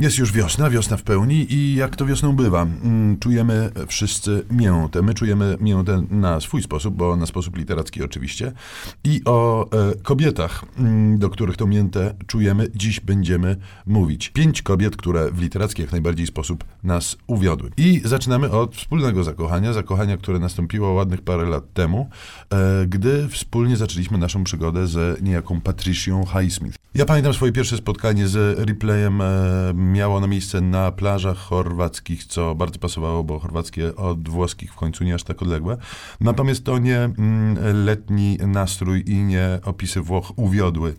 Jest już wiosna, wiosna w pełni i jak to wiosną bywa, mm, czujemy wszyscy miętę. My czujemy miętę na swój sposób, bo na sposób literacki oczywiście. I o e, kobietach, mm, do których tą miętę czujemy, dziś będziemy mówić. Pięć kobiet, które w literacki jak najbardziej sposób nas uwiodły. I zaczynamy od wspólnego zakochania, zakochania, które nastąpiło ładnych parę lat temu, e, gdy wspólnie zaczęliśmy naszą przygodę z niejaką Patricią Highsmith. Ja pamiętam swoje pierwsze spotkanie z replayem e, miało ono miejsce na plażach chorwackich, co bardzo pasowało, bo chorwackie od włoskich w końcu nie aż tak odległe. Natomiast to nie mm, letni nastrój i nie opisy Włoch uwiodły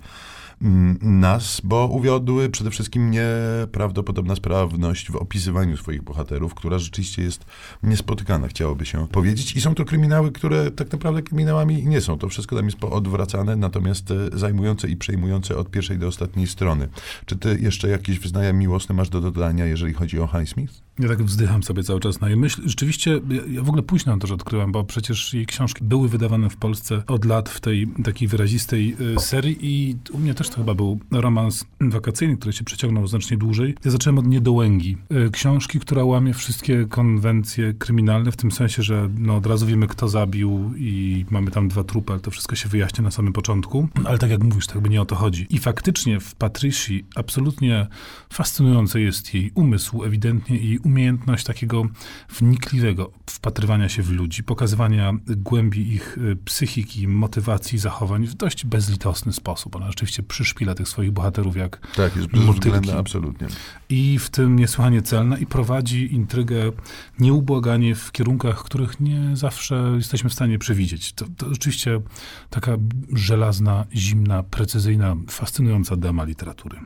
nas, bo uwiodły przede wszystkim nieprawdopodobna sprawność w opisywaniu swoich bohaterów, która rzeczywiście jest niespotykana, chciałoby się powiedzieć. I są to kryminały, które tak naprawdę kryminałami nie są. To wszystko tam jest poodwracane, natomiast e, zajmujące i przejmujące od pierwszej do ostatniej strony. Czy ty jeszcze jakieś wyznania miłosne masz do dodania, jeżeli chodzi o Highsmith? Ja tak wzdycham sobie cały czas na jej myśl. Rzeczywiście, ja, w ogóle późno to, że odkryłem, bo przecież jej książki były wydawane w Polsce od lat w tej takiej wyrazistej y, serii i u mnie też to chyba był romans wakacyjny, który się przeciągnął znacznie dłużej. Ja zacząłem od Niedołęgi. Y, książki, która łamie wszystkie konwencje kryminalne, w tym sensie, że no, od razu wiemy, kto zabił i mamy tam dwa trupy, ale to wszystko się wyjaśnia na samym początku. Ale tak jak mówisz, to jakby nie o to chodzi. I faktycznie w Patrici absolutnie fascynujący jest jej umysł, ewidentnie jej umiejętność takiego wnikliwego wpatrywania się w ludzi, pokazywania głębi ich y, psychiki, motywacji, zachowań w dość bezlitosny sposób. Ona rzeczywiście przyszpila tych swoich bohaterów jak Tak, jest bezwzględna, absolutnie. I w tym niesłychanie celna i prowadzi intrygę nieubłaganie w kierunkach, których nie zawsze jesteśmy w stanie przewidzieć. To, to rzeczywiście taka żelazna, zimna, precyzyjna, fascynująca dama literatury.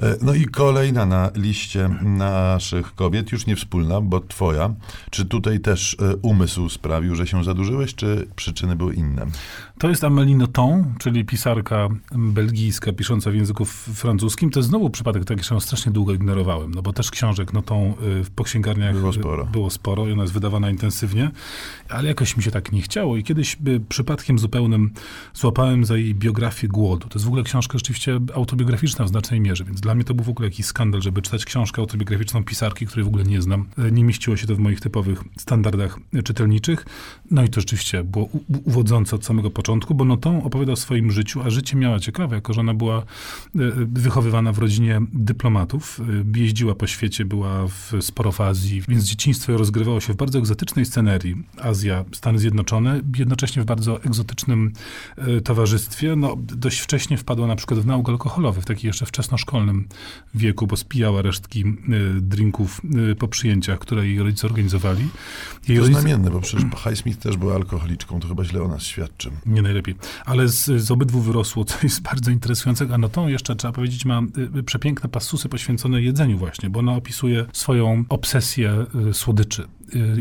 E, No i kolejna na liście naszych kobiet, już nie wspólna, bo twoja. Czy tutaj też e, umysł sprawił, że się zadłużyłeś, czy przyczyny były inne? To jest Amélie Nothomb, czyli pisarka belgijska, pisząca w języku francuskim. To jest znowu przypadek taki, że ją strasznie długo ignorowałem, no bo też książek Nothomb y, w poksięgarniach Było sporo. było sporo i ona jest wydawana intensywnie, ale jakoś mi się tak nie chciało i kiedyś y, przypadkiem zupełnym złapałem za jej biografię głodu. To jest w ogóle książka rzeczywiście autobiograficzna w znacznej mierze, więc dla mnie to był w ogóle jakiś skandal, żeby czytać książkę autobiograficzną pisarki, której w ogóle nie znam. Y, Nie mieściło się to w moich typowych standardach y, czytelniczych. No i to rzeczywiście było uwodzące od samego początku, bo no tą opowiada o swoim życiu, a życie miała ciekawe, jako że ona była y, wychowywana w rodzinie dyplomatów, jeździła po świecie, była w, sporo w Azji, więc dzieciństwo rozgrywało się w bardzo egzotycznej scenerii. Azja, Stany Zjednoczone, jednocześnie w bardzo egzotycznym towarzystwie. No, dość wcześnie wpadła na przykład w nauk alkoholowy, w takim jeszcze wieku, bo spijała resztki y, drinków y, po przyjęciach, które jej rodzice organizowali. Jej To rodzice- znamienne, bo przecież Highsmith też była alkoholiczką, to chyba źle o nas świadczy. nie najlepiej. Ale z, z obydwu wyrosło, co jest bardzo interesujące. A no tą jeszcze, trzeba powiedzieć, ma y, przepiękne passusy poświęcone jedzeniu właśnie, bo ona opisuje swoją obsesję słodyczy.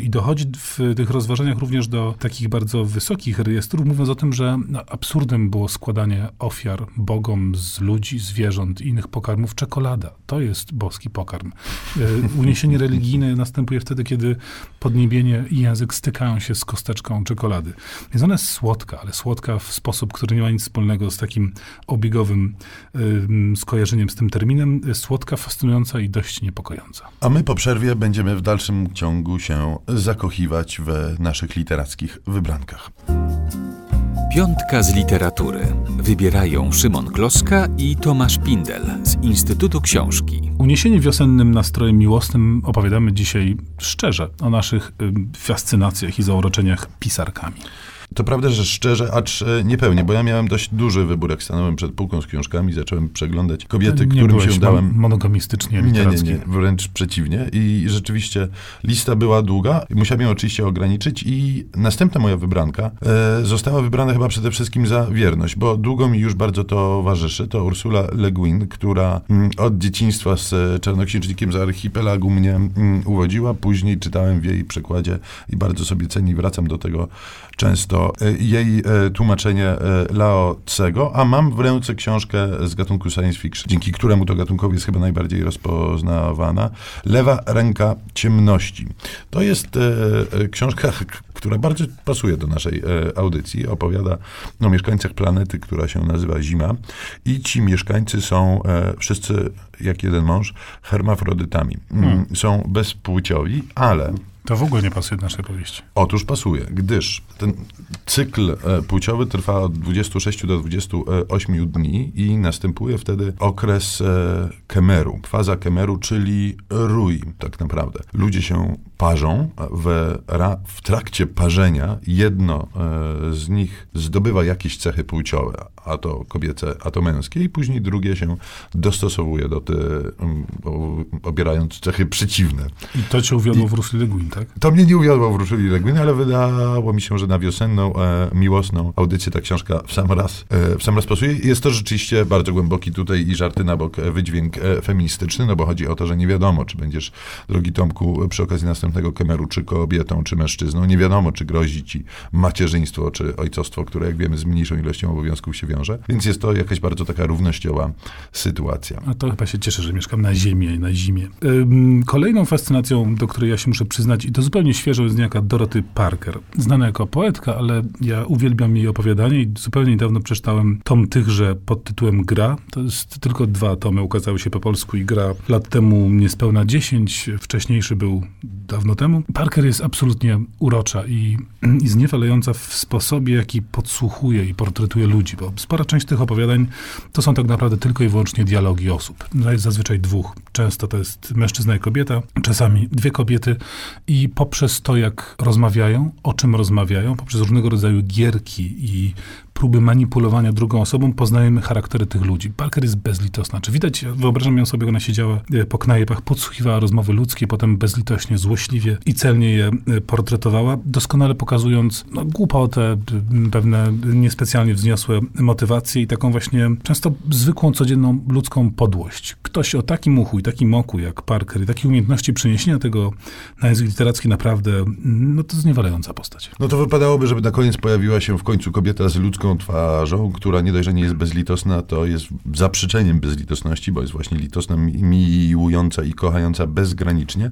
I dochodzi w tych rozważaniach również do takich bardzo wysokich rejestrów, mówiąc o tym, że absurdem było składanie ofiar bogom z ludzi, zwierząt i innych pokarmów. Czekolada to jest boski pokarm. Y, Uniesienie religijne następuje wtedy, kiedy podniebienie i język stykają się z kosteczką czekolady. Więc ona jest słodka, ale słodka w sposób, który nie ma nic wspólnego z takim obiegowym ym, skojarzeniem z tym terminem. Słodka, fascynująca i dość niepokojąca. A my po przerwie będziemy w dalszym ciągu się zakochiwać w naszych literackich wybrankach. Piątka z literatury. Wybierają Szymon Kloska i Tomasz Pindel z Instytutu Książki. Uniesienie wiosennym nastrojem miłosnym opowiadamy dzisiaj szczerze o naszych fascynacjach i zauroczeniach pisarkami. To prawda, że szczerze, acz e, niepełnie, bo ja miałem dość duży wybór, jak stanąłem przed półką z książkami, zacząłem przeglądać kobiety, nie którym się dałem. mon- monogamistycznie Nie, nie, literacki. nie, wręcz przeciwnie. I rzeczywiście lista była długa. Musiałem ją oczywiście ograniczyć i następna moja wybranka e, została wybrana chyba przede wszystkim za wierność, bo długo mi już bardzo towarzyszy. To Ursula Le Guin, która mm, od dzieciństwa z Czarnoksiężnikiem z archipelagu mnie mm, uwodziła. Później czytałem w jej przekładzie i bardzo sobie cenię i wracam do tego często to e, jej e, tłumaczenie e, Lao Tsego, a mam w ręce książkę z gatunku science fiction, dzięki któremu to gatunkowi jest chyba najbardziej rozpoznawana. Lewa ręka ciemności. To jest książka, która bardzo pasuje do naszej audycji. Opowiada o mieszkańcach planety, która się nazywa Zima i ci mieszkańcy są wszyscy, jak jeden mąż, hermafrodytami. Mm, hmm. Są bezpłciowi, ale to w ogóle nie pasuje do naszej powieści. Otóż pasuje, gdyż ten cykl e, płciowy trwa od 26 do 28 dni i następuje wtedy okres e, kemeru, faza kemeru, czyli rój tak naprawdę. Ludzie się parzą, w, w trakcie parzenia jedno e, z nich zdobywa jakieś cechy płciowe, a to kobiece, a to męskie i później drugie się dostosowuje do tych, obierając cechy przeciwne. I to cię uwiodło I, w Rusli Leguin, tak? To mnie nie uwiodło w Rusli Leguin, ale wydało mi się, że na wiosenną, e, miłosną audycję ta książka w sam raz, e, w sam raz pasuje. Jest to rzeczywiście bardzo głęboki tutaj i żarty na bok wydźwięk e, feministyczny, no bo chodzi o to, że nie wiadomo, czy będziesz, drogi Tomku, przy okazji następnego kemeru, czy kobietą, czy mężczyzną. Nie wiadomo, czy grozi ci macierzyństwo, czy ojcostwo, które, jak wiemy, z mniejszą ilością obowiązków się wiąże. Więc jest to jakaś bardzo taka równościowa sytuacja. A to chyba się cieszę, że mieszkam na ziemi, na zimie. Kolejną fascynacją, do której ja się muszę przyznać, i to zupełnie świeżo, jest niejaka Dorothy Parker. Znana jako poetka, ale ja uwielbiam jej opowiadanie i zupełnie niedawno przeczytałem tom tychże pod tytułem Gra. To jest tylko dwa tomy, ukazały się po polsku i Gra lat temu niespełna dziesięć. Wcześniejszy był dawno temu. Parker jest absolutnie urocza i, i zniewalająca w sposobie, jaki podsłuchuje i portretuje ludzi, bo spora część tych opowiadań to są tak naprawdę tylko i wyłącznie dialogi osób. No zazwyczaj dwóch. Często to jest mężczyzna i kobieta, czasami dwie kobiety i poprzez to, jak rozmawiają, o czym rozmawiają, poprzez różnego rodzaju gierki i próby manipulowania drugą osobą, poznajemy charaktery tych ludzi. Parker jest bezlitosna. Czy widać, wyobrażam ją sobie, ona siedziała e, po knajpach, podsłuchiwała rozmowy ludzkie, potem bezlitośnie, złośliwie i celnie je e, portretowała, doskonale pokazując no, głupotę, pewne niespecjalnie wzniosłe motywacje i taką właśnie często zwykłą, codzienną ludzką podłość. Ktoś o takim uchu i takim oku jak Parker i takiej umiejętności przeniesienia tego na język literacki naprawdę, no to zniewalająca postać. No to wypadałoby, żeby na koniec pojawiła się w końcu kobieta z ludzką twarzą, która nie dość, że nie jest bezlitosna, to jest zaprzeczeniem bezlitosności, bo jest właśnie litosna, miłująca i kochająca bezgranicznie,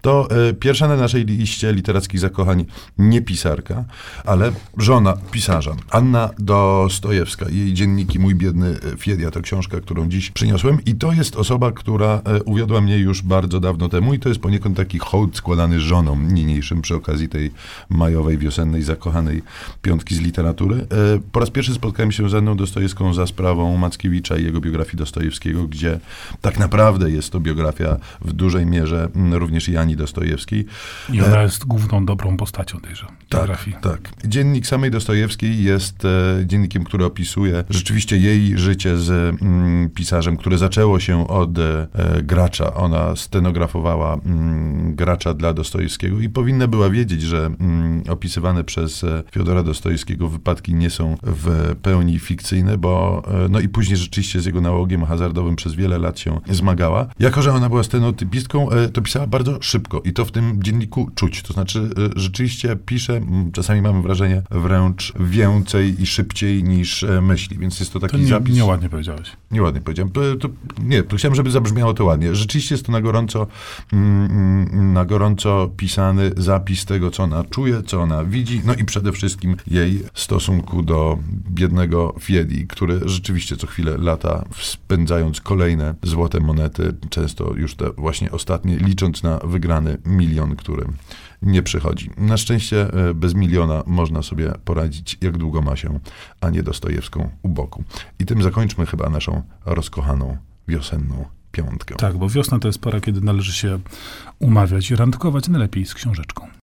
to e, pierwsza na naszej liście literackich zakochań nie pisarka, ale żona pisarza, Anna Dostojewska. Jej dzienniki Mój biedny Fiedia to książka, którą dziś przyniosłem i to jest osoba, która e, uwiodła mnie już bardzo dawno temu i to jest poniekąd taki hołd składany żonom niniejszym przy okazji tej majowej, wiosennej, zakochanej piątki z literatury. Po raz pierwszy spotkałem się z Anną Dostojewską za sprawą Mackiewicza i jego biografii Dostojewskiego, gdzie tak naprawdę jest to biografia w dużej mierze mm, również Jani Dostojewskiej. I ona e, jest główną dobrą postacią tejże tak, biografii. Tak. Dziennik samej Dostojewskiej jest e, dziennikiem, który opisuje rzeczywiście jej życie z mm, pisarzem, które zaczęło się od e, gracza. Ona stenografowała mm, gracza dla Dostojewskiego i powinna była wiedzieć, że mm, opisywane przez e, Fiodora Dostojewskiego wypadki nie są w pełni fikcyjne, bo e, no i później rzeczywiście z jego nałogiem hazardowym przez wiele lat się zmagała. Jako, że ona była stenotypistką, e, to pisała bardzo szybko i to w tym dzienniku czuć. To znaczy e, rzeczywiście pisze, czasami mamy wrażenie, wręcz więcej i szybciej niż myśli, więc jest to taki to nie, zapis. Nieładnie powiedziałeś. Nieładnie powiedziałem. To, nie, to chciałem, żeby zabrzmiało to ładnie. Rzeczywiście jest to na gorąco, mm, mm, na gorąco pisany zapis tego, co ona czuje, co ona widzi, no i przede wszystkim jej stosunku do biednego Fiedi, który rzeczywiście co chwilę lata, spędzając kolejne złote monety, często już te właśnie ostatnie, licząc na wygrany milion, który nie przychodzi. Na szczęście e, bez miliona można sobie poradzić, jak długo ma się Anię Dostojewską u boku. I tym zakończmy chyba naszą rozkochaną wiosenną piątkę. Tak, bo wiosna to jest pora, kiedy należy się umawiać i randkować najlepiej z książeczką.